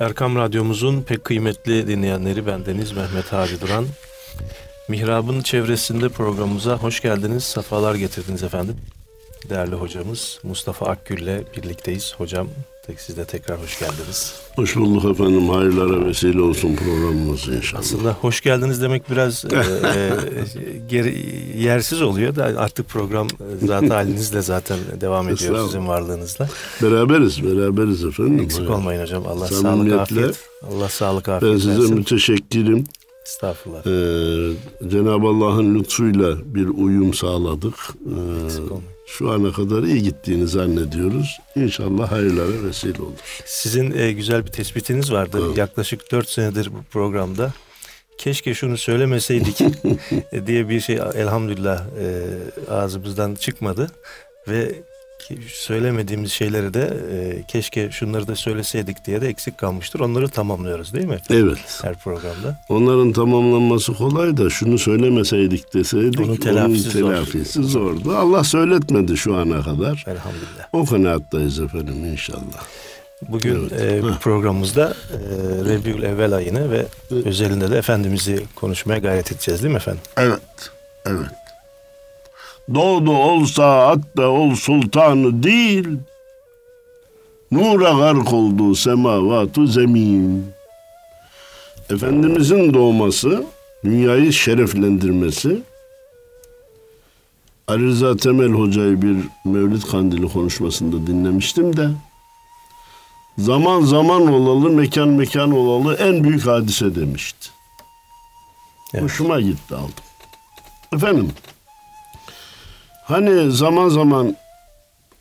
Erkam Radyomuzun pek kıymetli dinleyenleri bendeniz Mehmet Hacı Duran. Mihrab'ın çevresinde programımıza hoş geldiniz, sefalar getirdiniz efendim. Değerli hocamız Mustafa Akgül ile birlikteyiz. Hocam siz de tekrar hoş geldiniz. Hoş bulduk efendim. Hayırlara vesile olsun programımız inşallah. Aslında hoş geldiniz demek biraz e, e, geri, yersiz oluyor da artık program zaten halinizle zaten devam ediyor sizin varlığınızla. Beraberiz, beraberiz efendim. Eksik olmayın hocam. Allah sağlık, afiyet. Allah sağlık, afiyet Ben size versin. müteşekkirim. Estağfurullah. Ee, Cenab-ı Allah'ın lütfuyla bir uyum sağladık. Ee, Eksik olmayın. Şu ana kadar iyi gittiğini zannediyoruz. İnşallah hayırlara vesile olur. Sizin e, güzel bir tespitiniz vardı. Evet. Yaklaşık 4 senedir bu programda. Keşke şunu söylemeseydik e, diye bir şey elhamdülillah e, ağzımızdan çıkmadı. Ve söylemediğimiz şeyleri de e, keşke şunları da söyleseydik diye de eksik kalmıştır. Onları tamamlıyoruz değil mi? Evet. Her programda. Onların tamamlanması kolay da şunu söylemeseydik deseydik Onun telafisi zor. telafisi zordu. Allah söyletmedi şu ana kadar. Elhamdülillah. O kanaattayız efendim inşallah. Bugün Evet. e, programımızda e, Rebiül Evvel ayını ve özelinde de Efendimiz'i konuşmaya gayret edeceğiz değil mi efendim? Evet, evet. Doğdu olsa hatta ol sultanı değil, nura gark oldu semavatu zemin. Efendimizin doğması, dünyayı şereflendirmesi, Ali Rıza Temel Hoca'yı bir Mevlid Kandili konuşmasında dinlemiştim de, zaman zaman olalı, mekan mekan olalı en büyük hadise demişti. Evet. Hoşuma gitti aldım. Efendim, hani zaman zaman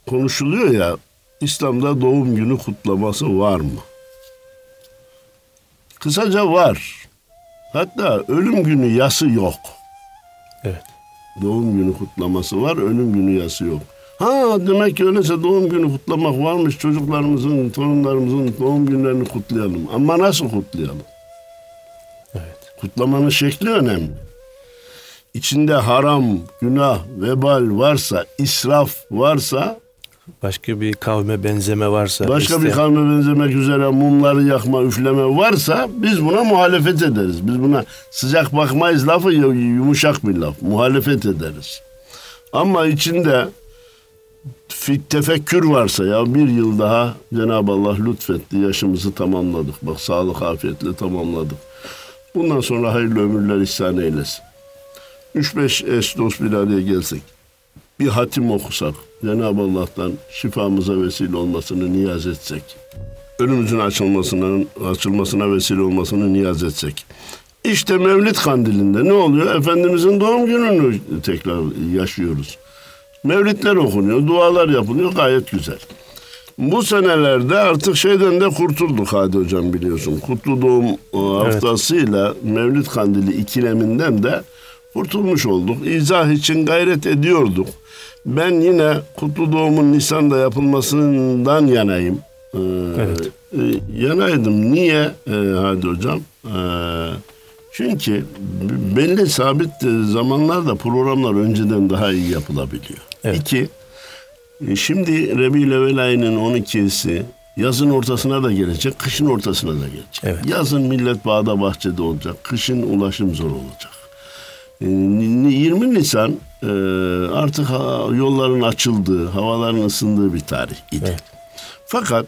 konuşuluyor ya, İslam'da doğum günü kutlaması var mı? Kısaca var. Hatta ölüm günü yası yok. Evet. Doğum günü kutlaması var, ölüm günü yası yok. Ha demek ki öyleyse doğum günü kutlamak varmış. Çocuklarımızın, torunlarımızın doğum günlerini kutlayalım. Ama nasıl kutlayalım? Evet. Kutlamanın şekli önemli. İçinde haram, günah, vebal varsa, israf varsa, Başka bir kavme benzeme varsa başka bir isteyen- kavme benzemek üzere mumları yakma, üfleme varsa biz buna muhalefet ederiz. Biz buna sıcak bakmayız lafı yumuşak bir laf. Muhalefet ederiz. Ama içinde tefekkür varsa ya bir yıl daha Cenab-ı Allah lütfetti, yaşımızı tamamladık. Bak sağlık afiyetle tamamladık. Bundan sonra hayırlı ömürler ihsan eylesin. 3-5 eş dost bir araya gelsek, bir hatim okusak, Cenab-ı Allah'tan şifamıza vesile olmasını niyaz etsek, önümüzün açılmasına, açılmasına vesile olmasını niyaz etsek. İşte Mevlid Kandili'nde ne oluyor? Efendimizin doğum gününü tekrar yaşıyoruz. Mevlidler okunuyor, dualar yapılıyor gayet güzel. Bu senelerde artık şeyden de kurtulduk Hadi Hocam biliyorsun. Kutlu Doğum e, haftasıyla Mevlid Kandili ikileminden de kurtulmuş olduk. İzah için gayret ediyorduk. Ben yine Kutlu Doğum'un Nisan'da yapılmasından yanayım. Ee, Evet. e, yanaydım. Niye e, Hadi Hocam? Ee, çünkü belli sabit zamanlarda programlar önceden daha iyi yapılabiliyor. Evet. İki, e, Şimdi Rebi'ül Evvel ayının 12'si yazın ortasına da gelecek, kışın ortasına da gelecek. Evet. Yazın millet bağda bahçede olacak, kışın ulaşım zor olacak. E, ni- 20 Nisan e, artık yolların açıldığı, havaların ısındığı bir tarih idi. Evet. Fakat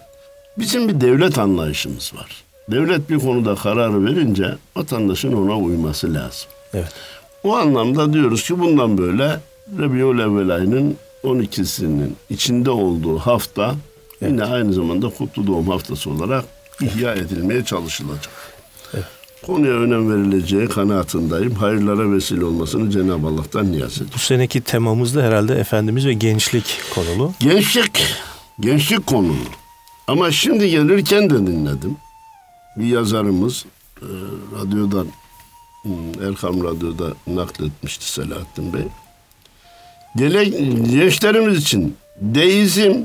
bizim bir devlet anlayışımız var. Devlet bir konuda kararı verince vatandaşın ona uyması lazım. Evet. O anlamda diyoruz ki bundan böyle Rabiul Evvel ayının 12'sinin içinde olduğu hafta yine aynı zamanda Kutlu Doğum Haftası olarak ihya edilmeye çalışılacak. Konuya önem verileceği kanaatindeyim. Hayırlara vesile olmasını Cenab-ı Allah'tan niyaz ediyorum. Bu seneki temamız da herhalde Efendimiz ve gençlik konulu. Gençlik, gençlik konulu. Ama şimdi gelirken de dinledim. Bir yazarımız e, radyodan, hmm, Erkam Radyo'da nakletmişti Selahattin Bey. Gele, gençlerimiz için deizm,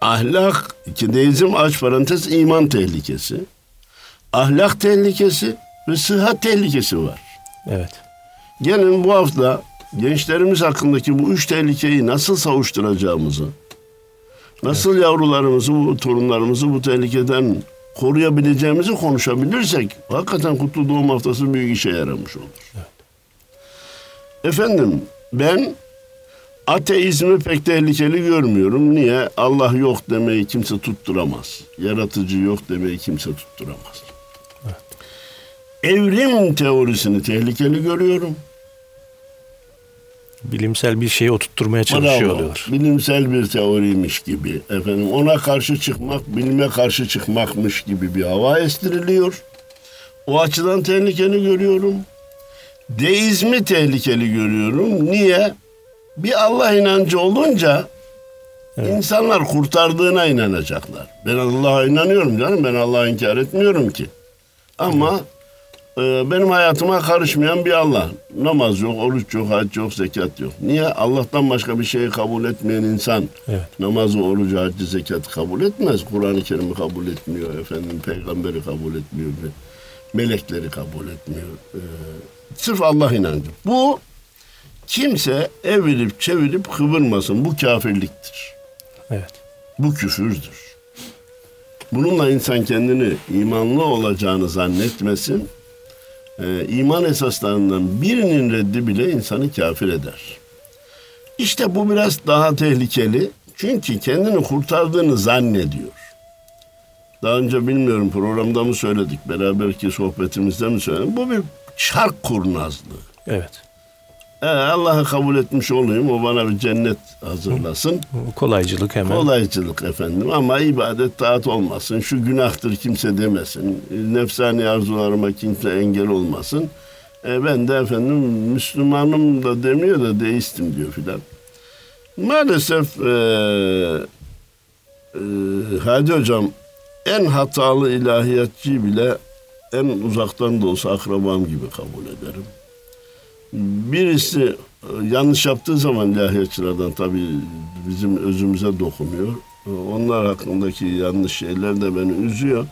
ahlak, ki deizm aç parantez iman tehlikesi, ahlak tehlikesi ve sıhhat tehlikesi var. Evet. Gelin bu hafta gençlerimiz hakkındaki bu üç tehlikeyi nasıl savuşturacağımızı, nasıl yavrularımızı, bu torunlarımızı bu tehlikeden koruyabileceğimizi konuşabilirsek hakikaten kutlu doğum haftası büyük işe yaramış olur. Efendim ben ateizmi pek tehlikeli görmüyorum. Niye? Allah yok demeyi kimse tutturamaz. Yaratıcı yok demeyi kimse tutturamaz. Evrim teorisini tehlikeli görüyorum. Bilimsel bir şeyi oturtturmaya çalışıyor Bravo. Bilimsel bir teoriymiş gibi. Efendim ona karşı çıkmak, bilime karşı çıkmakmış gibi bir hava estiriliyor. O açıdan tehlikeli görüyorum. Deizmi tehlikeli görüyorum. Niye? Bir Allah inancı olunca insanlar kurtardığına inanacaklar. Ben Allah'a inanıyorum canım. Ben Allah'ı inkar etmiyorum ki. Ama e, benim hayatıma karışmayan bir Allah. Namaz yok, oruç yok, hac yok, zekat yok. Niye? Allah'tan başka bir şeyi kabul etmeyen insan Evet. namazı, orucu, haccı, zekatı kabul etmez. Kur'an-ı Kerim'i kabul etmiyor efendim. Peygamberi kabul etmiyor. Melekleri kabul etmiyor. Ee, sırf Allah inancı. Bu kimse evirip çevirip kıvırmasın. Bu kafirliktir. Evet. Bu küfürdür. Bununla insan kendini imanlı olacağını zannetmesin. Ee, iman esaslarından birinin reddi bile insanı kafir eder. İşte bu biraz daha tehlikeli. Çünkü kendini kurtardığını zannediyor. Daha önce bilmiyorum programda mı söyledik, beraberki sohbetimizde mi söyledik. Bu bir çark kurnazlığı. Evet. Ee, Allah'ı kabul etmiş olayım, o bana bir cennet hazırlasın. Kolaycılık hemen. Kolaycılık efendim ama ibadet taat olmasın. Şu günahtır kimse demesin. Nefsani arzularıma kimse engel olmasın. E, ben de efendim Müslümanım da demiyor da deistim diyor filan. Maalesef e, e, Hadi Hocam en hatalı ilahiyatçıyı bile en uzaktan da olsa akrabam gibi kabul ederim. Birisi e, yanlış yaptığı zaman ilahiyatçılardan tabii bizim özümüze dokunuyor. E, Onlar hakkındaki yanlış şeyler de beni üzüyor.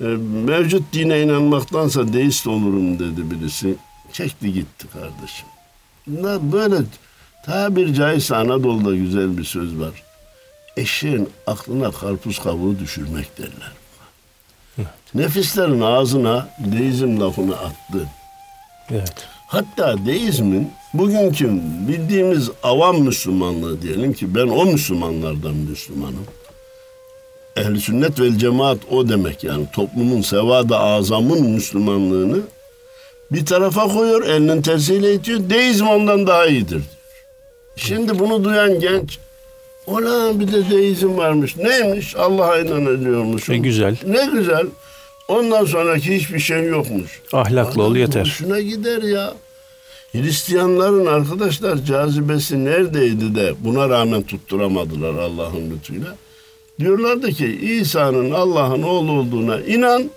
E, Mevcut dine inanmaktansa deist olurum dedi birisi. Çekti gitti kardeşim. Böyle tabir caizse Anadolu'da güzel bir söz var. Eşeğin aklına karpuz kabuğu düşürmek derler. Nefislerin ağzına deizm lafını attı. Evet. Hatta deizmin bugünkü bildiğimiz avam Müslümanlığı diyelim ki ben o Müslümanlardan Müslümanım. Ehli sünnet vel cemaat o demek yani toplumun sevada azamın Müslümanlığını bir tarafa koyuyor elinin tersiyle itiyor. Deizm ondan daha iyidir diyor. Şimdi bunu duyan genç Ola bir de deizm varmış. Neymiş? Allah'a inanıyormuş. Ne güzel. Ne güzel. Ondan sonraki hiçbir şey yokmuş. Ahlaklı ol Adam yeter. Hoşuna gider ya. Hristiyanların arkadaşlar cazibesi neredeydi de buna rağmen tutturamadılar Allah'ın lütfuyla. Diyorlardı ki İsa'nın Allah'ın oğlu olduğuna inan.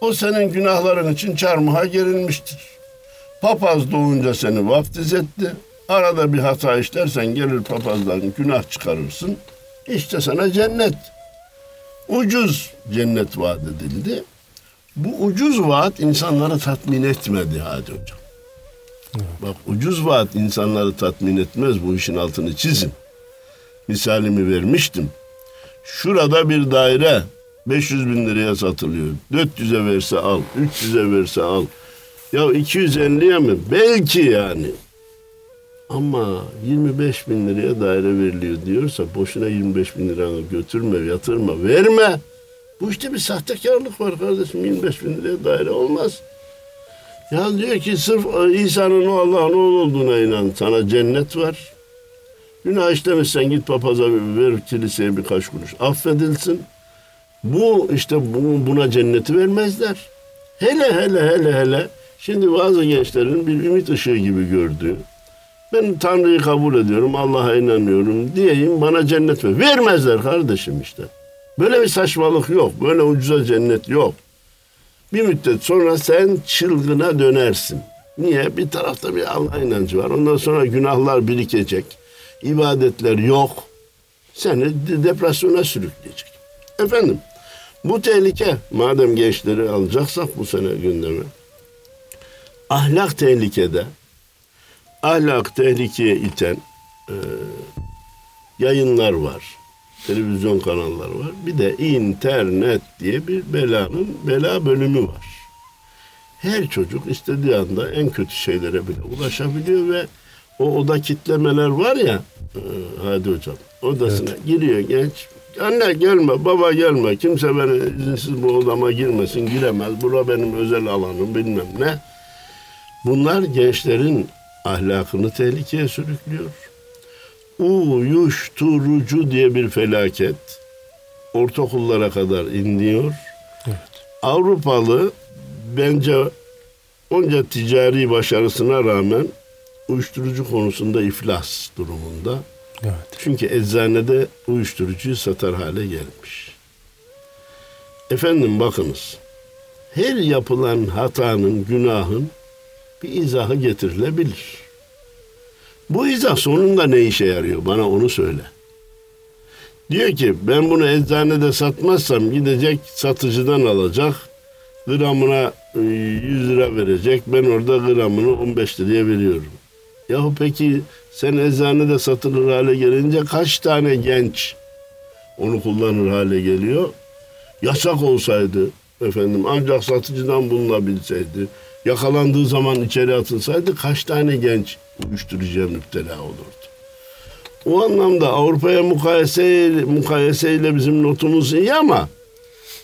O senin günahların için çarmıha gerilmiştir. Papaz doğunca seni vaftiz etti. Arada bir hata işlersen gelir papazdan günah çıkarırsın. İşte sana cennet. Ucuz cennet vaat edildi. Bu ucuz vaat insanları tatmin etmedi hadi hocam. Bak ucuz vaat insanları tatmin etmez. Bu işin altını çizin. Misalimi vermiştim. Şurada bir daire 500 bin liraya satılıyor. 400'e verse al, 300'e verse al. Ya 250'ye mi? Belki yani. Ama 25 bin liraya daire veriliyor diyorsa boşuna 25 bin liranı götürme, yatırma, verme. Bu işte bir sahtekarlık var kardeşim. 25 bin liraya daire olmaz. Ya diyor ki sırf İsa'nın o Allah'ın oğlu olduğuna inan. Sana cennet var. Günah işlemişsen git papaza ver kiliseye birkaç kuruş. Affedilsin. Bu işte bu, buna cenneti vermezler. Hele hele hele hele. Şimdi bazı gençlerin bir ümit ışığı gibi gördüğü. Ben Tanrı'yı kabul ediyorum, Allah'a inanıyorum diyeyim bana cennet ver. Vermezler kardeşim işte. Böyle bir saçmalık yok. Böyle ucuza cennet yok. Bir müddet sonra sen çılgına dönersin. Niye? Bir tarafta bir Allah inancı var. Ondan sonra günahlar birikecek. ibadetler yok. Seni de- depresyona sürükleyecek. Efendim bu tehlike madem gençleri alacaksak bu sene gündeme. Ahlak tehlikede. Ahlak tehlikeye iten e, yayınlar var. Televizyon kanalları var. Bir de internet diye bir belanın bela bölümü var. Her çocuk istediği anda en kötü şeylere bile ulaşabiliyor ve o oda kitlemeler var ya e, hadi hocam odasına evet. giriyor genç anne gelme baba gelme kimse beni izinsiz bu odama girmesin giremez bura benim özel alanım bilmem ne bunlar gençlerin ahlakını tehlikeye sürüklüyor uyuşturucu diye bir felaket ortaokullara kadar iniyor evet. Avrupalı bence onca ticari başarısına rağmen uyuşturucu konusunda iflas durumunda. Evet. Çünkü eczanede uyuşturucuyu satar hale gelmiş. Efendim bakınız. Her yapılan hatanın, günahın bir izahı getirilebilir. Bu izah sonunda ne işe yarıyor? Bana onu söyle. Diyor ki ben bunu eczanede satmazsam gidecek satıcıdan alacak. Gramına 100 lira verecek. Ben orada gramını 15 liraya veriyorum. Yahu peki sen eczanede satılır hale gelince kaç tane genç onu kullanır hale geliyor? Yasak olsaydı efendim ancak satıcıdan bulunabilseydi yakalandığı zaman içeri atılsaydı kaç tane genç uyuşturucuya müptela olurdu? O anlamda Avrupa'ya mukayese, mukayeseyle bizim notumuz iyi ama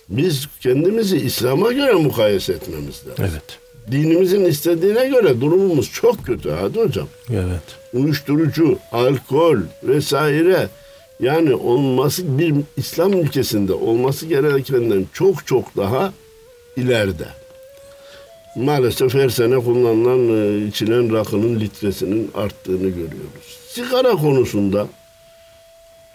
biz kendimizi İslam'a göre mukayese etmemiz lazım. Evet dinimizin istediğine göre durumumuz çok kötü hadi hocam. Evet. Uyuşturucu, alkol vesaire yani olması bir İslam ülkesinde olması gerekenden çok çok daha ileride. Maalesef her sene kullanılan e, içilen rakının litresinin arttığını görüyoruz. Sigara konusunda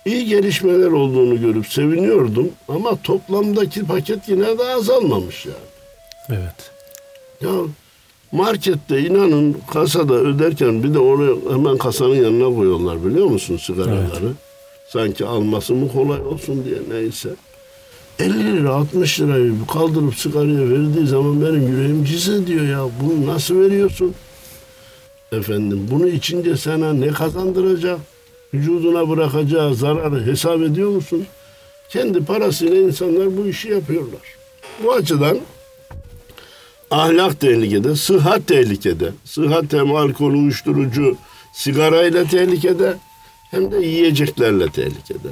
iyi gelişmeler olduğunu görüp seviniyordum ama toplamdaki paket yine de azalmamış yani. Evet. Ya markette inanın kasada öderken bir de oraya hemen kasanın yanına koyuyorlar biliyor musun sigaraları? Evet. Sanki alması mı kolay olsun diye neyse. 50 lira 60 lirayı kaldırıp sigaraya verdiği zaman benim yüreğim cız diyor ya. Bunu nasıl veriyorsun? Efendim bunu içince sana ne kazandıracak? Vücuduna bırakacağı zararı hesap ediyor musun? Kendi parasıyla insanlar bu işi yapıyorlar. Bu açıdan ahlak tehlikede, sıhhat tehlikede. Sıhhat hem alkol, uyuşturucu, sigarayla tehlikede hem de yiyeceklerle tehlikede.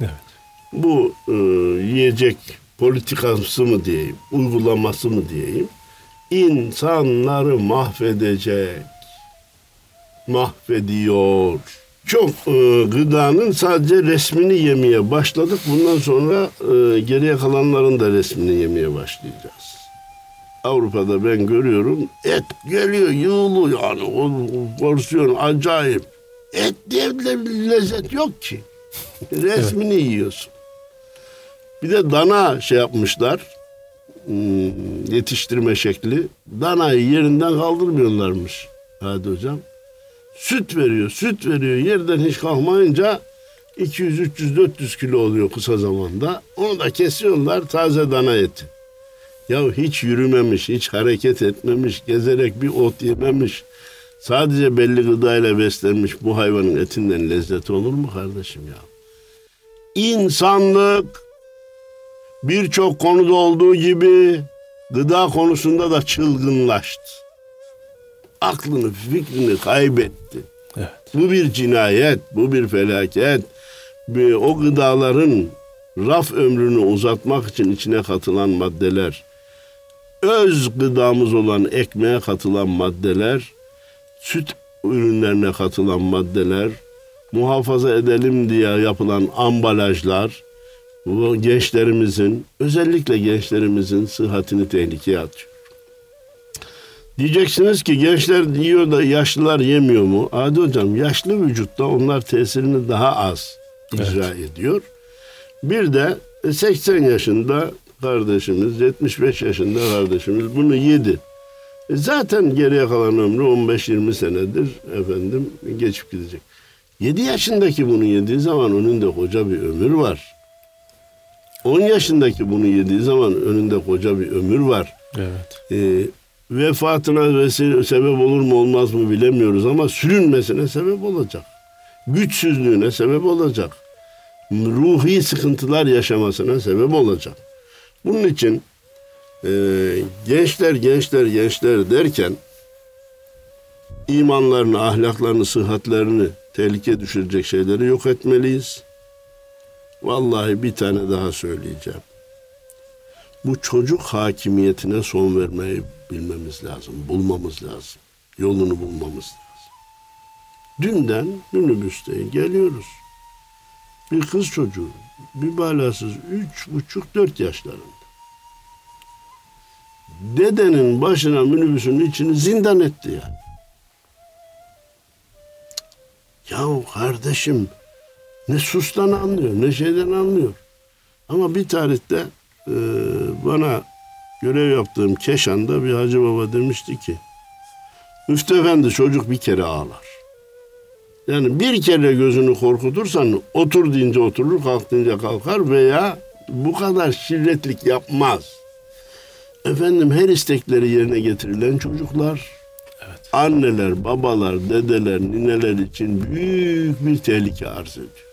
Evet. Bu e, yiyecek politikası mı diyeyim, uygulaması mı diyeyim, insanları mahvedecek, mahvediyor. Çok e, gıdanın sadece resmini yemeye başladık. Bundan sonra e, geriye kalanların da resmini yemeye başlayacağız. Avrupa'da ben görüyorum et geliyor yığılı yani o, o porsiyon acayip. Et diye bir lezzet yok ki. Resmini evet. yiyorsun. Bir de dana şey yapmışlar. Hmm, yetiştirme şekli. Danayı yerinden kaldırmıyorlarmış. Hadi hocam. Süt veriyor, süt veriyor. Yerden hiç kalkmayınca 200, 300, 400 kilo oluyor kısa zamanda. Onu da kesiyorlar taze dana eti. Ya hiç yürümemiş, hiç hareket etmemiş, gezerek bir ot yememiş. Sadece belli gıdayla beslenmiş bu hayvanın etinden lezzet olur mu kardeşim ya? İnsanlık birçok konuda olduğu gibi gıda konusunda da çılgınlaştı. Aklını, fikrini kaybetti. Evet. Bu bir cinayet, bu bir felaket. O gıdaların raf ömrünü uzatmak için içine katılan maddeler, öz gıdamız olan ekmeğe katılan maddeler, süt ürünlerine katılan maddeler, muhafaza edelim diye yapılan ambalajlar, bu gençlerimizin, özellikle gençlerimizin sıhhatini tehlikeye atıyor. Diyeceksiniz ki gençler yiyor da yaşlılar yemiyor mu? Adi hocam yaşlı vücutta onlar tesirini daha az icra evet. ediyor. Bir de 80 yaşında kardeşimiz, 75 yaşında kardeşimiz bunu yedi. E zaten geriye kalan ömrü 15-20 senedir efendim geçip gidecek. 7 yaşındaki bunu yediği zaman önünde koca bir ömür var. 10 yaşındaki bunu yediği zaman önünde koca bir ömür var. Evet. E, vefatına vesile, sebep olur mu olmaz mı bilemiyoruz ama sürünmesine sebep olacak. Güçsüzlüğüne sebep olacak. ruhi sıkıntılar yaşamasına sebep olacak. Bunun için e, gençler gençler gençler derken imanlarını, ahlaklarını, sıhhatlerini tehlikeye düşürecek şeyleri yok etmeliyiz. Vallahi bir tane daha söyleyeceğim. Bu çocuk hakimiyetine son vermeyi bilmemiz lazım, bulmamız lazım. Yolunu bulmamız lazım. Dünden minibüste geliyoruz. Bir kız çocuğu, bir balasız üç buçuk dört yaşlarında. Dedenin başına minibüsün içini zindan etti yani. Yahu kardeşim ne sustan anlıyor ne şeyden anlıyor. Ama bir tarihte e, bana görev yaptığım Keşan'da bir hacı baba demişti ki Müftü efendi çocuk bir kere ağlar. Yani bir kere gözünü korkutursan otur deyince oturur, kalk deyince kalkar veya bu kadar şirretlik yapmaz. Efendim her istekleri yerine getirilen çocuklar, evet. anneler, babalar, dedeler, nineler için büyük bir tehlike arz ediyor.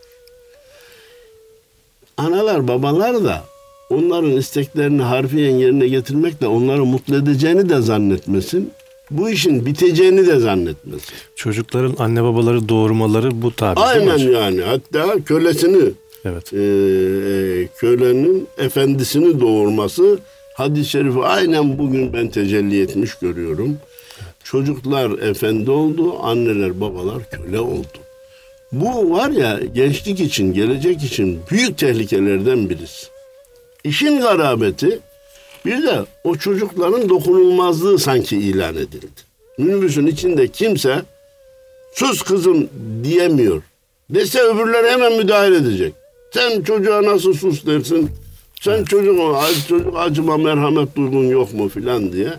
Analar, babalar da onların isteklerini harfiyen yerine getirmekle onları mutlu edeceğini de zannetmesin bu işin biteceğini de zannetmesin. Çocukların anne babaları doğurmaları bu tabi Aynen yani. Hatta kölesini evet. e, e, kölenin efendisini doğurması hadis-i şerifi aynen bugün ben tecelli etmiş görüyorum. Çocuklar efendi oldu, anneler babalar köle oldu. Bu var ya gençlik için, gelecek için büyük tehlikelerden birisi. İşin garabeti bir de o çocukların dokunulmazlığı sanki ilan edildi. Minibüsün içinde kimse sus kızım diyemiyor. Dese öbürler hemen müdahale edecek. Sen çocuğa nasıl sus dersin? Sen çocuk, çocuk acıma merhamet duygun yok mu filan diye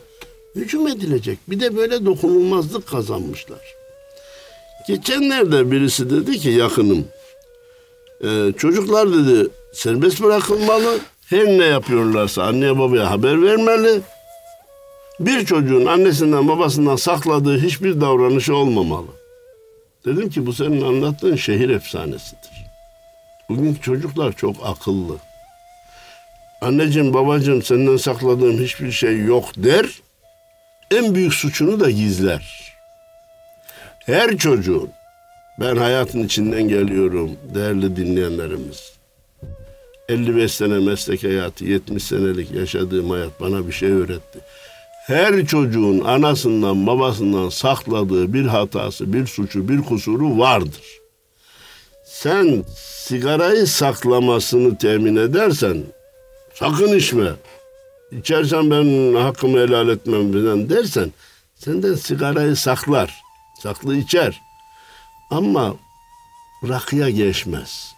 hücum edilecek. Bir de böyle dokunulmazlık kazanmışlar. Geçenlerde birisi dedi ki yakınım, e, çocuklar dedi serbest bırakılmalı. Her ne yapıyorlarsa anneye babaya haber vermeli. Bir çocuğun annesinden babasından sakladığı hiçbir davranışı olmamalı. Dedim ki bu senin anlattığın şehir efsanesidir. Bugünkü çocuklar çok akıllı. Anneciğim babacığım senden sakladığım hiçbir şey yok der. En büyük suçunu da gizler. Her çocuğun ben hayatın içinden geliyorum değerli dinleyenlerimiz. 55 sene meslek hayatı, 70 senelik yaşadığım hayat bana bir şey öğretti. Her çocuğun anasından babasından sakladığı bir hatası, bir suçu, bir kusuru vardır. Sen sigarayı saklamasını temin edersen sakın içme. İçersen ben hakkımı helal etmem falan dersen senden sigarayı saklar. Saklı içer. Ama rakıya geçmez.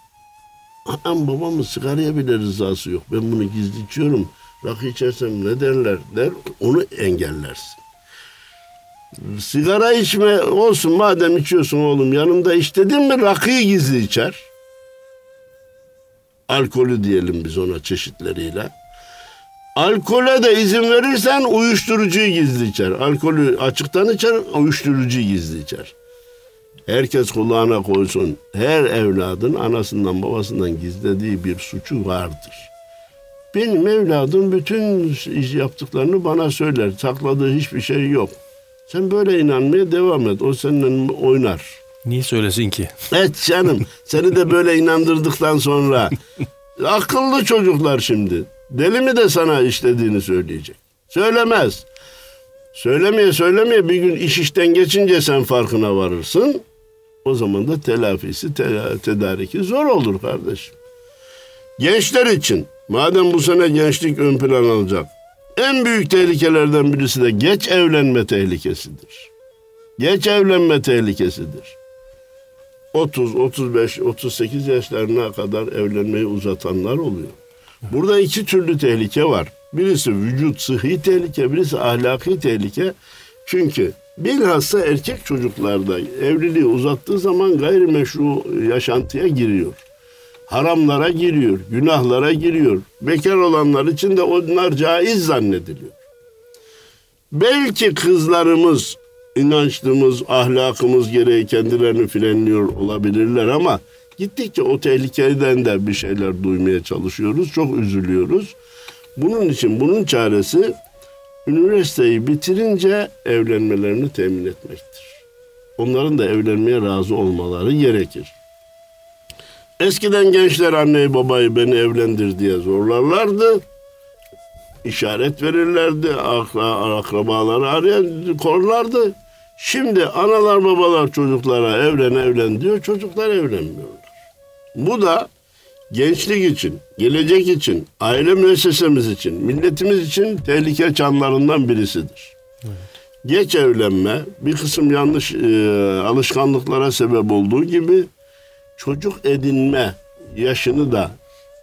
Anam babamın sigaraya bile rızası yok. Ben bunu gizli içiyorum. Rakı içersem ne derler der. Onu engellersin. Sigara içme olsun madem içiyorsun oğlum yanımda iç dedin mi rakıyı gizli içer. Alkolü diyelim biz ona çeşitleriyle. Alkole de izin verirsen uyuşturucuyu gizli içer. Alkolü açıktan içer, uyuşturucuyu gizli içer. Herkes kulağına koysun. Her evladın anasından babasından gizlediği bir suçu vardır. Benim evladım bütün iş yaptıklarını bana söyler. Sakladığı hiçbir şey yok. Sen böyle inanmaya devam et. O seninle oynar. Niye söylesin ki? Evet canım. Seni de böyle inandırdıktan sonra. akıllı çocuklar şimdi. Deli mi de sana işlediğini söyleyecek. Söylemez. Söylemeye söylemeye bir gün iş işten geçince sen farkına varırsın. O zaman da telafisi, tedariki zor olur kardeşim. Gençler için madem bu sene gençlik ön plan alacak. En büyük tehlikelerden birisi de geç evlenme tehlikesidir. Geç evlenme tehlikesidir. 30, 35, 38 yaşlarına kadar evlenmeyi uzatanlar oluyor. Burada iki türlü tehlike var. Birisi vücut sıhhi tehlike, birisi ahlaki tehlike. Çünkü bilhassa erkek çocuklarda evliliği uzattığı zaman gayrimeşru yaşantıya giriyor. Haramlara giriyor, günahlara giriyor. Bekar olanlar için de onlar caiz zannediliyor. Belki kızlarımız inançlımız, ahlakımız gereği kendilerini frenliyor olabilirler ama Gittikçe o tehlikeden de bir şeyler duymaya çalışıyoruz. Çok üzülüyoruz. Bunun için bunun çaresi üniversiteyi bitirince evlenmelerini temin etmektir. Onların da evlenmeye razı olmaları gerekir. Eskiden gençler anneyi babayı beni evlendir diye zorlarlardı. İşaret verirlerdi. Akra, akrabaları arayan korlardı. Şimdi analar babalar çocuklara evlen evlen diyor. Çocuklar evlenmiyorlar. Bu da gençlik için, gelecek için, aile müessesemiz için, milletimiz için tehlike çanlarından birisidir. Evet. Geç evlenme bir kısım yanlış e, alışkanlıklara sebep olduğu gibi çocuk edinme yaşını da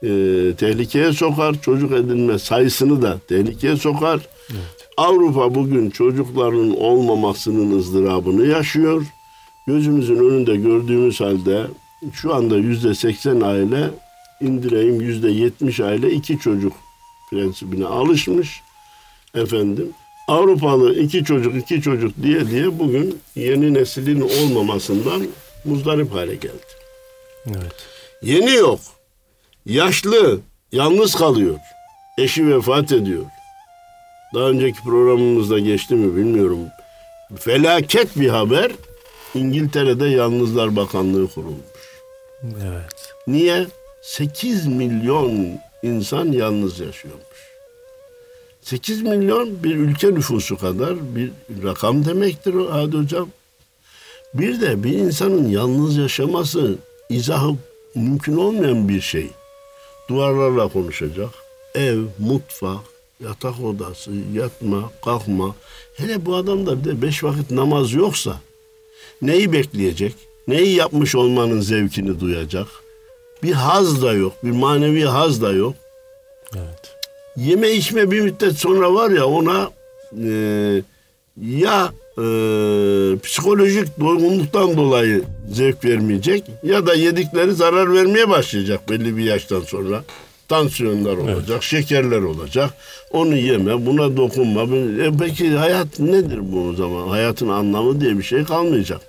e, tehlikeye sokar. Çocuk edinme sayısını da tehlikeye sokar. Evet. Avrupa bugün çocukların olmamasının ızdırabını yaşıyor. Gözümüzün önünde gördüğümüz halde şu anda yüzde seksen aile indireyim yüzde yetmiş aile iki çocuk prensibine alışmış. Efendim Avrupalı iki çocuk iki çocuk diye diye bugün yeni neslin olmamasından muzdarip hale geldi. Evet. Yeni yok. Yaşlı, yalnız kalıyor. Eşi vefat ediyor. Daha önceki programımızda geçti mi bilmiyorum. Felaket bir haber. İngiltere'de Yalnızlar Bakanlığı kurulmuş. Evet. Niye? 8 milyon insan yalnız yaşıyormuş. 8 milyon bir ülke nüfusu kadar bir rakam demektir o Adi Hocam. Bir de bir insanın yalnız yaşaması izahı mümkün olmayan bir şey. Duvarlarla konuşacak. Ev, mutfak, yatak odası, yatma, kalkma. Hele bu adamda bir de beş vakit namaz yoksa neyi bekleyecek? Neyi yapmış olmanın zevkini duyacak? Bir haz da yok, bir manevi haz da yok. Evet. Yeme içme bir müddet sonra var ya ona e, ya e, psikolojik doygunluktan dolayı zevk vermeyecek ya da yedikleri zarar vermeye başlayacak belli bir yaştan sonra. Tansiyonlar olacak, evet. şekerler olacak. Onu yeme, buna dokunma. E peki hayat nedir bu zaman? Hayatın anlamı diye bir şey kalmayacak.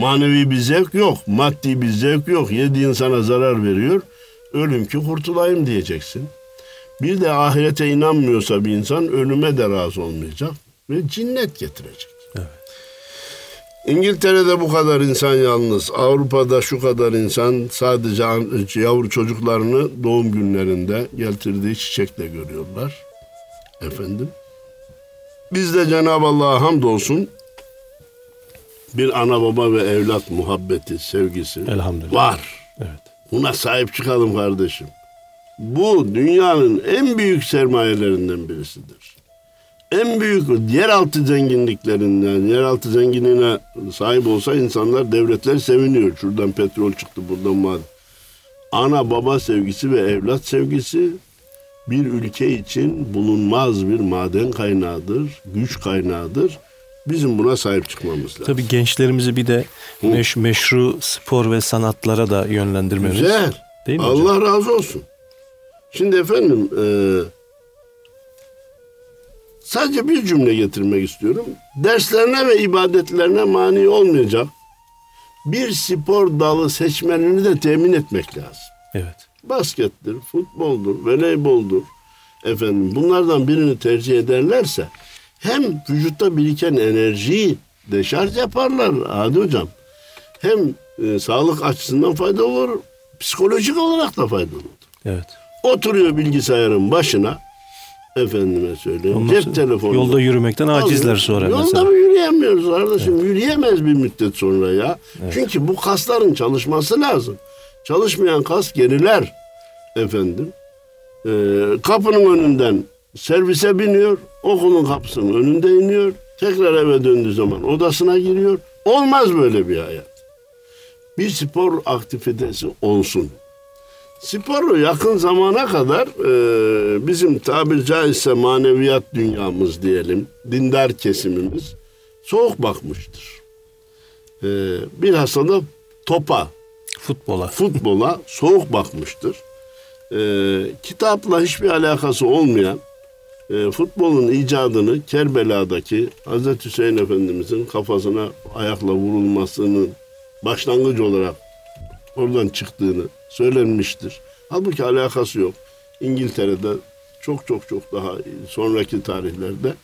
Manevi bir zevk yok, maddi bir zevk yok. Yediğin sana zarar veriyor. Ölüm ki kurtulayım diyeceksin. Bir de ahirete inanmıyorsa bir insan ölüme de razı olmayacak ve cinnet getirecek. Evet. İngiltere'de bu kadar insan yalnız. Avrupa'da şu kadar insan sadece yavru çocuklarını doğum günlerinde getirdiği çiçekle görüyorlar. Efendim. Bizde Cenab-ı Allah'a hamdolsun bir ana baba ve evlat muhabbeti, sevgisi Elhamdülillah. var. Evet. Buna sahip çıkalım kardeşim. Bu dünyanın en büyük sermayelerinden birisidir. En büyük yeraltı zenginliklerinden, yeraltı zenginliğine sahip olsa insanlar, devletler seviniyor. Şuradan petrol çıktı, buradan maden. Ana baba sevgisi ve evlat sevgisi bir ülke için bulunmaz bir maden kaynağıdır, güç kaynağıdır. Bizim buna sahip çıkmamız lazım. Tabii gençlerimizi bir de meş, meşru spor ve sanatlara da yönlendirmemiz. Güzel. Değil mi Allah hocam? razı olsun. Şimdi efendim e, sadece bir cümle getirmek istiyorum. Derslerine ve ibadetlerine mani olmayacak bir spor dalı seçmenini de temin etmek lazım. Evet. Baskettir, futboldur, voleyboldur. Efendim bunlardan birini tercih ederlerse hem vücutta biriken enerjiyi deşarj yaparlar Hadi hocam. Hem e, sağlık açısından fayda olur, psikolojik olarak da faydalı olur. Evet. Oturuyor bilgisayarın başına. Efendime söyleyeyim. Ondan cep telefonu. Yolda yürümekten acizler sonra yolda mesela. Yolda mı yürüyemiyoruz kardeşim? Evet. Yürüyemez bir müddet sonra ya. Evet. Çünkü bu kasların çalışması lazım. Çalışmayan kas geriler. Efendim. Ee, kapının önünden servise biniyor. Okulun kapısının önünde iniyor. Tekrar eve döndüğü zaman odasına giriyor. Olmaz böyle bir hayat. Bir spor aktivitesi olsun. Sporu yakın zamana kadar e, bizim tabir caizse maneviyat dünyamız diyelim, dindar kesimimiz soğuk bakmıştır. E, bilhassa da topa, futbola, futbola soğuk bakmıştır. E, kitapla hiçbir alakası olmayan e, futbolun icadını Kerbela'daki Hazreti Hüseyin Efendimizin kafasına ayakla vurulmasının başlangıcı olarak oradan çıktığını söylenmiştir. Halbuki alakası yok. İngiltere'de çok çok çok daha sonraki tarihlerde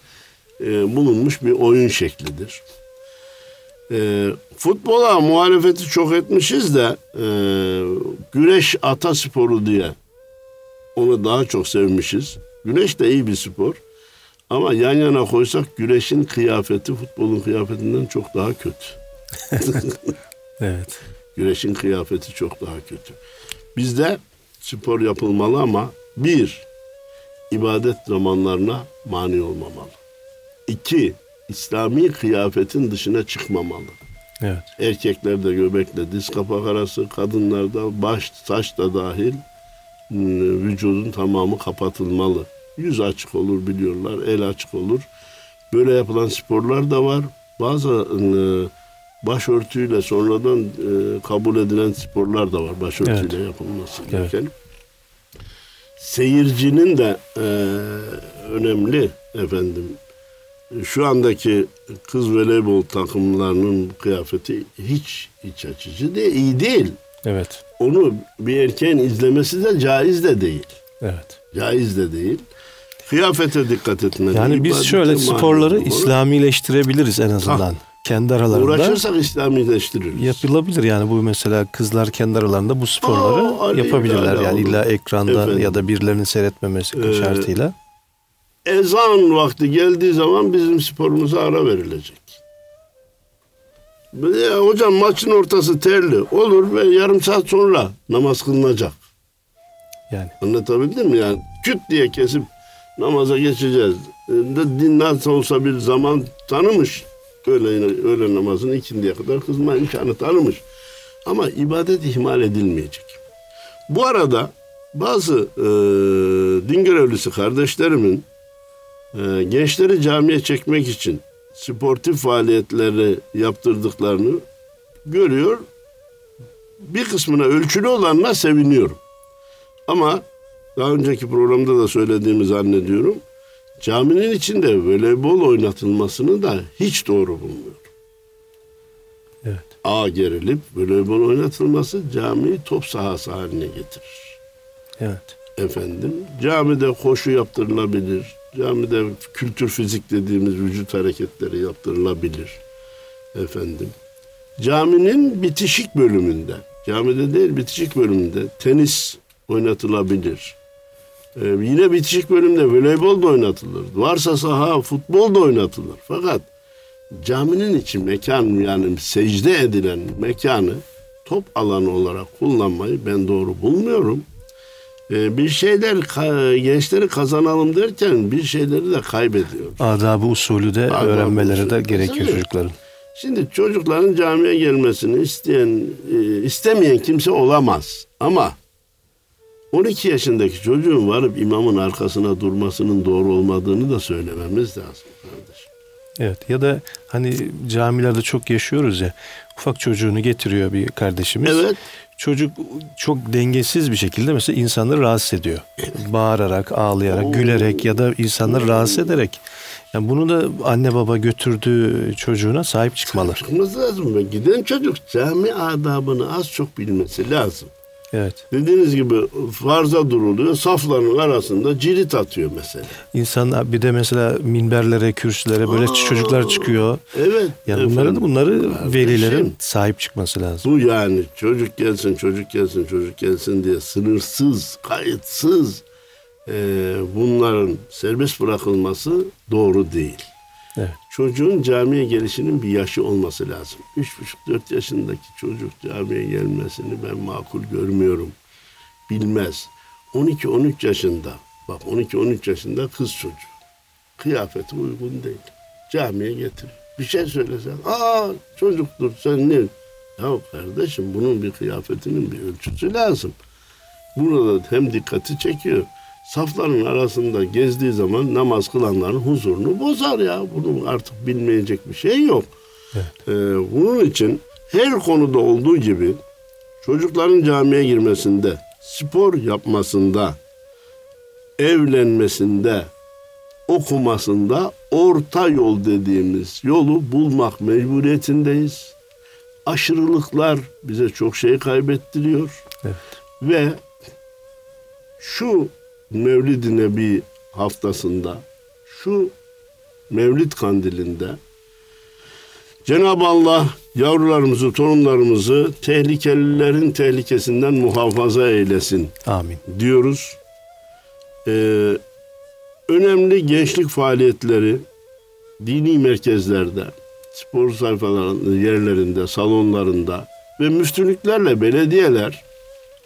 e, bulunmuş bir oyun şeklidir. E, futbola muhalefeti çok etmişiz de e, güreş atasporu diye onu daha çok sevmişiz. Güreş de iyi bir spor. Ama yan yana koysak güreşin kıyafeti futbolun kıyafetinden çok daha kötü. Evet. Güreşin kıyafeti çok daha kötü. Bizde spor yapılmalı ama bir, ibadet zamanlarına mani olmamalı. İki, İslami kıyafetin dışına çıkmamalı. Evet. Erkeklerde göbekle diz kapak arası, kadınlarda baş, saç da dahil m, vücudun tamamı kapatılmalı. Yüz açık olur biliyorlar, el açık olur. Böyle yapılan sporlar da var. Bazı e, başörtüyle sonradan e, kabul edilen sporlar da var. Başörtüyle yapılması Evet. gereken. Seyircinin de e, önemli efendim. Şu andaki kız voleybol takımlarının kıyafeti hiç iç açıcı değil, iyi değil. Evet. Onu bir erkeğin izlemesi de caiz de değil. Evet. Caiz de değil. Kıyafete dikkat etmeli. Yani biz şöyle sporları olmalı. İslamileştirebiliriz en azından. Kendi aralarında Uğraşırsak İslamileştiririz. yapılabilir yani bu mesela kızlar kendi aralarında bu sporları Aa, yapabilirler yani olur. illa ekranda Efendim. ya da birilerinin seyretmemesi Ee, şartıyla. ezan vakti geldiği zaman bizim sporumuza ara verilecek. Ya hocam maçın ortası terli. Olur ve yarım saat sonra namaz kılınacak. Yani Anlatabildim mi? Yani küt diye kesip namaza geçeceğiz. De din nasıl olsa bir zaman tanımış. Öğle, öğle namazını ikindiye kadar kızma imkanı tanımış. Ama ibadet ihmal edilmeyecek. Bu arada bazı e, din görevlisi kardeşlerimin e, gençleri camiye çekmek için sportif faaliyetleri yaptırdıklarını görüyor. Bir kısmına ölçülü olanla seviniyorum. Ama daha önceki programda da söylediğimi zannediyorum. Caminin içinde voleybol oynatılmasını da hiç doğru bulmuyorum. evet. A gerilip voleybol oynatılması camiyi top sahası haline getirir. Evet. Efendim camide koşu yaptırılabilir. Camide kültür fizik dediğimiz vücut hareketleri yaptırılabilir. Efendim. Caminin bitişik bölümünde, camide değil bitişik bölümünde tenis oynatılabilir. Ee, yine bitişik bölümde voleybol da oynatılır. Varsa saha futbol da oynatılır. Fakat caminin içi mekan yani secde edilen mekanı top alanı olarak kullanmayı ben doğru bulmuyorum. Ee, bir şeyler ka- gençleri kazanalım derken bir şeyleri de kaybediyor. Adabı usulü de Adabı öğrenmeleri de usulü. gerekiyor Tabii. çocukların. Şimdi çocukların camiye gelmesini isteyen, e, istemeyen kimse olamaz. Ama 12 yaşındaki çocuğun varıp imamın arkasına durmasının doğru olmadığını da söylememiz lazım kardeşim. Evet ya da hani camilerde çok yaşıyoruz ya ufak çocuğunu getiriyor bir kardeşimiz. Evet. Çocuk çok dengesiz bir şekilde mesela insanları rahatsız ediyor. Bağırarak, ağlayarak, Oo. gülerek ya da insanları rahatsız ederek. Yani bunu da anne baba götürdüğü çocuğuna sahip çıkmalı. Çıkması lazım. Giden çocuk cami adabını az çok bilmesi lazım. Evet. Dediğiniz gibi farza duruluyor. Safların arasında cirit atıyor mesela. İnsanlar bir de mesela minberlere, kürsülere böyle Aa. çocuklar çıkıyor. Evet. Yani efendim. bunları Kardeşim. velilerin sahip çıkması lazım. Bu yani çocuk gelsin, çocuk gelsin, çocuk gelsin diye sınırsız, kayıtsız e, bunların serbest bırakılması doğru değil. Evet. Çocuğun camiye gelişinin bir yaşı olması lazım. Üç buçuk, dört yaşındaki çocuk camiye gelmesini ben makul görmüyorum. Bilmez. 12-13 yaşında, bak 12-13 yaşında kız çocuğu. Kıyafeti uygun değil. Camiye getir. Bir şey söylesen, aa çocuktur sen ne? Ya kardeşim bunun bir kıyafetinin bir ölçüsü lazım. Burada hem dikkati çekiyor. Safların arasında gezdiği zaman namaz kılanların huzurunu bozar ya. Bunun artık bilmeyecek bir şey yok. Ee, bunun için her konuda olduğu gibi çocukların camiye girmesinde, spor yapmasında, evlenmesinde, okumasında orta yol dediğimiz yolu bulmak mecburiyetindeyiz. aşırılıklar bize çok şey kaybettiriyor. Evet. Ve şu Mevlid-i Nebi haftasında, şu Mevlid kandilinde Cenab-ı Allah yavrularımızı, torunlarımızı tehlikelilerin tehlikesinden muhafaza eylesin Amin. diyoruz. Ee, önemli gençlik faaliyetleri dini merkezlerde, spor sayfalarında, yerlerinde, salonlarında ve müftülüklerle belediyeler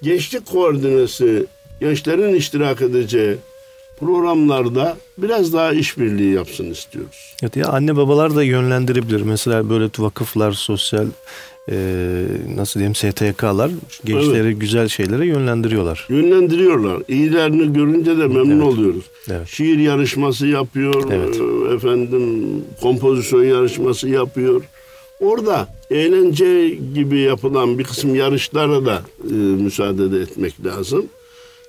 gençlik koordinesi, gençlerin iştirak edeceği programlarda biraz daha işbirliği yapsın istiyoruz. Evet, ya anne babalar da yönlendirebilir. Mesela böyle vakıflar, sosyal e, nasıl diyeyim STK'lar gençleri güzel şeylere yönlendiriyorlar. Yönlendiriyorlar. İyilerini görünce de memnun Evet. oluyoruz. Evet. Şiir yarışması yapıyor, Evet. e, efendim kompozisyon yarışması yapıyor. Orada eğlence gibi yapılan bir kısım yarışlara da e, müsaade de etmek lazım.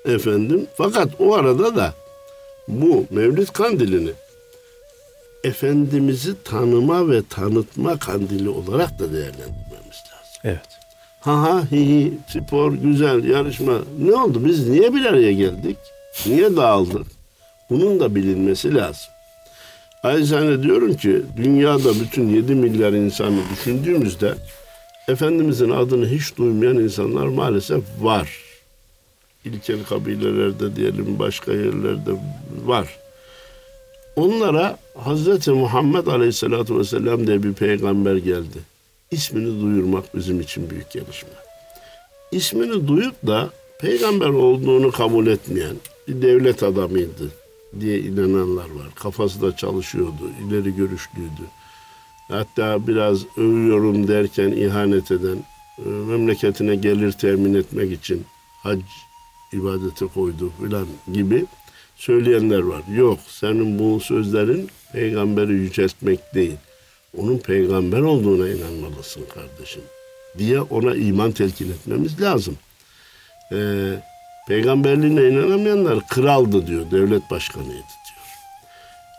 Efendim fakat o arada da bu Mevlid Kandili'ni Efendimiz'i tanıma ve tanıtma kandili olarak da değerlendirmemiz lazım. Evet. Ha ha hi hi spor güzel yarışma. Ne oldu biz niye bir araya geldik? Niye dağıldık? Bunun da bilinmesi lazım. Ayrıca diyorum ki dünyada bütün 7 milyar insanı düşündüğümüzde Efendimizin adını hiç duymayan insanlar maalesef var. İlkel kabilelerde diyelim başka yerlerde var. Onlara Hazreti Muhammed Aleyhisselatü Vesselam diye bir peygamber geldi. İsmini duyurmak bizim için büyük gelişme. İsmini duyup da peygamber olduğunu kabul etmeyen bir devlet adamıydı diye inananlar var. Kafası da çalışıyordu, ileri görüşlüydü. Hatta biraz övüyorum derken ihanet eden, e, memleketine gelir temin etmek için hac ibadeti koydu filan gibi söyleyenler var. Yok senin bu sözlerin peygamberi yüceltmek değil. Onun peygamber olduğuna inanmalısın kardeşim diye ona iman telkin etmemiz lazım. Ee, peygamberliğine inanamayanlar kraldı diyor, devlet başkanıydı diyor.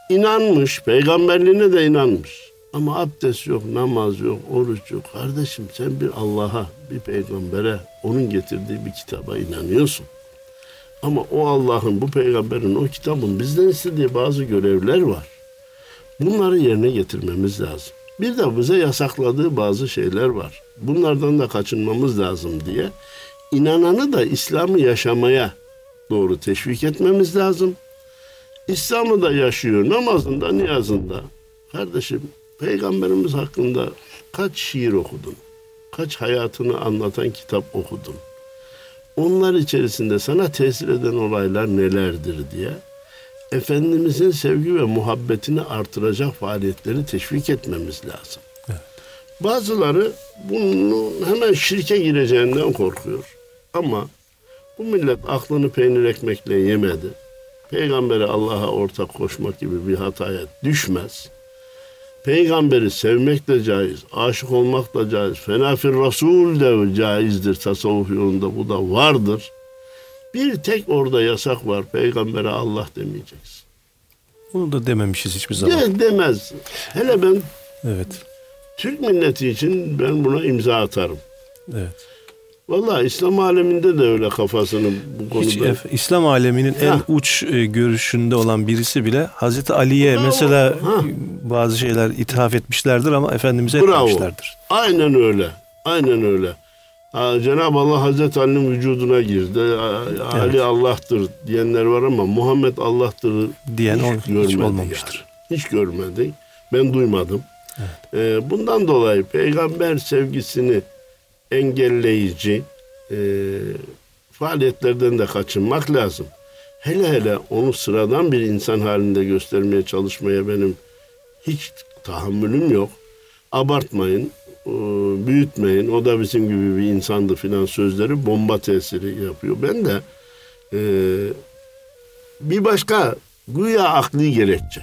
İnanmış, peygamberliğine de inanmış. Ama abdest yok, namaz yok, oruç yok. Kardeşim sen bir Allah'a, bir peygambere, onun getirdiği bir kitaba inanıyorsun. Ama o Allah'ın, bu peygamberin, o kitabın bizden istediği bazı görevler var. Bunları yerine getirmemiz lazım. Bir de bize yasakladığı bazı şeyler var. Bunlardan da kaçınmamız lazım diye inananı da İslam'ı yaşamaya doğru teşvik etmemiz lazım. İslam'ı da yaşıyor namazında, niyazında. Kardeşim peygamberimiz hakkında kaç şiir okudun? Kaç hayatını anlatan kitap okudun? Onlar içerisinde sana tesir eden olaylar nelerdir diye Efendimizin sevgi ve muhabbetini artıracak faaliyetleri teşvik etmemiz lazım. Bazıları bunu hemen şirke gireceğinden korkuyor. Ama bu millet aklını peynir ekmekle yemedi. Peygambere Allah'a ortak koşmak gibi bir hataya düşmez. Peygamberi sevmek de caiz, aşık olmak da caiz, fenafir Rasul de caizdir tasavvuf yolunda bu da vardır. Bir tek orada yasak var, peygambere Allah demeyeceksin. Onu da dememişiz hiçbir zaman. De, demez. Hele ben Evet. Türk milleti için ben buna imza atarım. Evet. Vallahi İslam aleminde de öyle kafasını bu Hiç konuda. ef- İslam aleminin en Ha. uç e, görüşünde olan birisi bile Hazreti Ali'ye Bravo. mesela Ha. bazı şeyler ithaf etmişlerdir ama Efendimiz'e Bravo. etmemişlerdir. Aynen öyle. Aynen öyle. Cenab-ı Allah Hazreti Ali'nin vücuduna girdi. Ali Evet. Allah'tır diyenler var ama Muhammed Allah'tır Diyen hiç ol- hiç görmedi olmamıştır. yani. Hiç görmedik. Ben duymadım. Ee, bundan dolayı peygamber sevgisini engelleyici e, faaliyetlerden de kaçınmak lazım. Hele hele onu sıradan bir insan halinde göstermeye çalışmaya benim hiç tahammülüm yok. Abartmayın, e, büyütmeyin. O da bizim gibi bir insandı filan sözleri bomba tesiri yapıyor. Ben de e, bir başka güya akli gerekçe.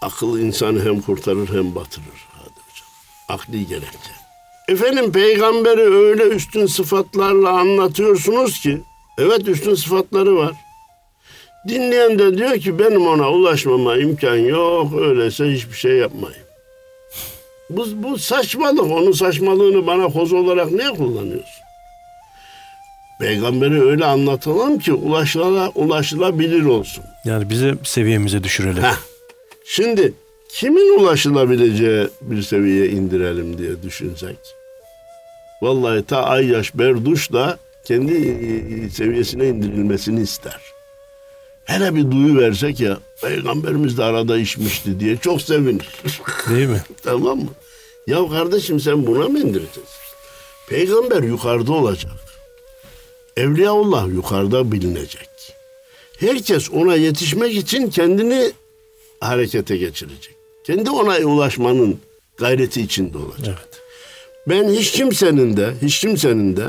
Akıl insanı hem kurtarır hem batırır. Hadi hocam. Akli gerekçe. Efendim peygamberi öyle üstün sıfatlarla anlatıyorsunuz ki evet üstün sıfatları var. Dinleyen de diyor ki benim ona ulaşmama imkan yok. Öyleyse hiçbir şey yapmayın. Bu, bu saçmalık. Onun saçmalığını bana koz olarak niye kullanıyorsun? Peygamberi öyle anlatalım ki ulaşıla, ulaşılabilir olsun. Yani bize seviyemize düşürelim. Heh. Şimdi kimin ulaşılabileceği bir seviyeye indirelim diye düşünsek. Vallahi ta Ayyaş Berduş da kendi seviyesine indirilmesini ister. Hele bir duyu versek ya peygamberimiz de arada içmişti diye çok sevinir. Değil mi? tamam mı? Ya kardeşim sen buna mı indireceksin? Peygamber yukarıda olacak. Evliyaullah yukarıda bilinecek. Herkes ona yetişmek için kendini harekete geçirecek. Kendi ona ulaşmanın gayreti içinde olacak. Evet. Ben hiç kimsenin de, hiç kimsenin de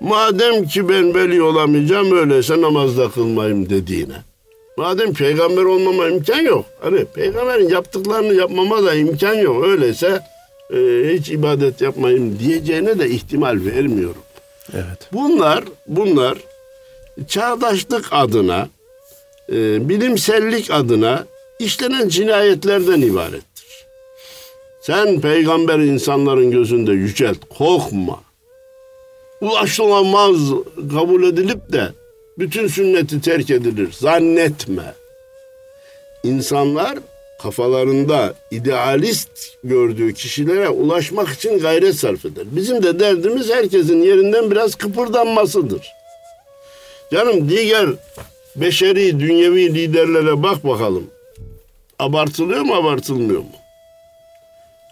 madem ki ben veli olamayacağım öyleyse namazda kılmayayım dediğine. Madem peygamber olmama imkan yok. Hani peygamberin yaptıklarını yapmama da imkan yok. Öyleyse e, hiç ibadet yapmayayım diyeceğine de ihtimal vermiyorum. Evet. Bunlar, bunlar çağdaşlık adına, e, bilimsellik adına işlenen cinayetlerden ibarettir. Sen peygamber insanların gözünde yücelt, korkma. Ulaşılamaz kabul edilip de bütün sünneti terk edilir. Zannetme. İnsanlar kafalarında idealist gördüğü kişilere ulaşmak için gayret sarf eder. Bizim de derdimiz herkesin yerinden biraz kıpırdanmasıdır. Canım diğer beşeri, dünyevi liderlere bak bakalım. Abartılıyor mu, abartılmıyor mu?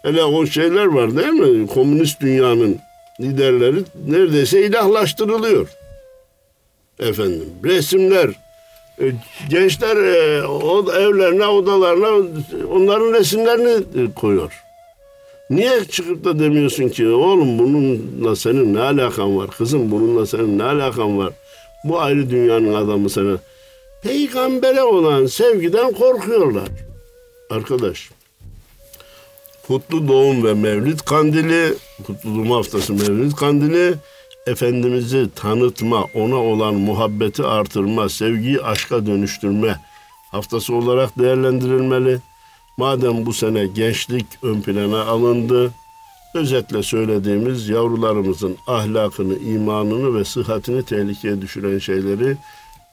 Hele o şeyler var değil mi? Komünist dünyanın liderleri neredeyse ilahlaştırılıyor. Efendim, resimler, e, gençler e, o evlerine, odalarına onların resimlerini e, koyuyor. Niye çıkıp da demiyorsun ki oğlum bununla senin ne alakan var? Kızım bununla senin ne alakan var? Bu ayrı dünyanın adamı sana. Peygambere olan sevgiden korkuyorlar. Arkadaş. Kutlu doğum ve mevlid kandili, kutlu doğum haftası mevlid kandili, Efendimiz'i tanıtma, ona olan muhabbeti artırma, sevgiyi aşka dönüştürme haftası olarak değerlendirilmeli. Madem bu sene gençlik ön plana alındı, özetle söylediğimiz yavrularımızın ahlakını, imanını ve sıhhatini tehlikeye düşüren şeyleri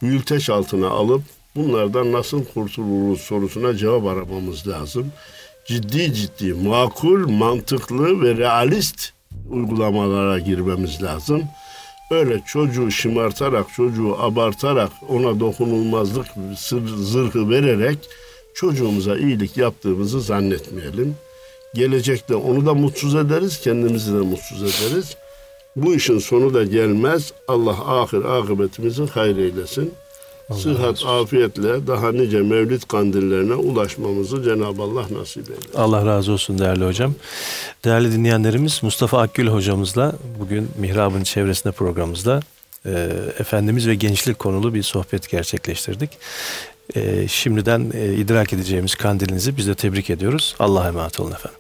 büyülteç altına alıp bunlardan nasıl kurtuluruz sorusuna cevap aramamız lazım. Ciddi ciddi, makul, mantıklı ve realist uygulamalara girmemiz lazım. Öyle çocuğu şımartarak, çocuğu abartarak, ona dokunulmazlık sır, zırhı vererek çocuğumuza iyilik yaptığımızı zannetmeyelim. Gelecekte onu da mutsuz ederiz, kendimizi de mutsuz ederiz. Bu işin sonu da gelmez. Allah ahir akıbetimizi hayır eylesin. Sıhhat, afiyetle daha nice mevlid kandillerine ulaşmamızı Cenab-ı Allah nasip eylesin. Allah razı olsun değerli hocam. Değerli dinleyenlerimiz Mustafa Akgül hocamızla bugün Mihrab'ın çevresinde programımızda e, Efendimiz ve gençlik konulu bir sohbet gerçekleştirdik. E, şimdiden e, idrak edeceğimiz kandilinizi biz de tebrik ediyoruz. Allah'a emanet olun efendim.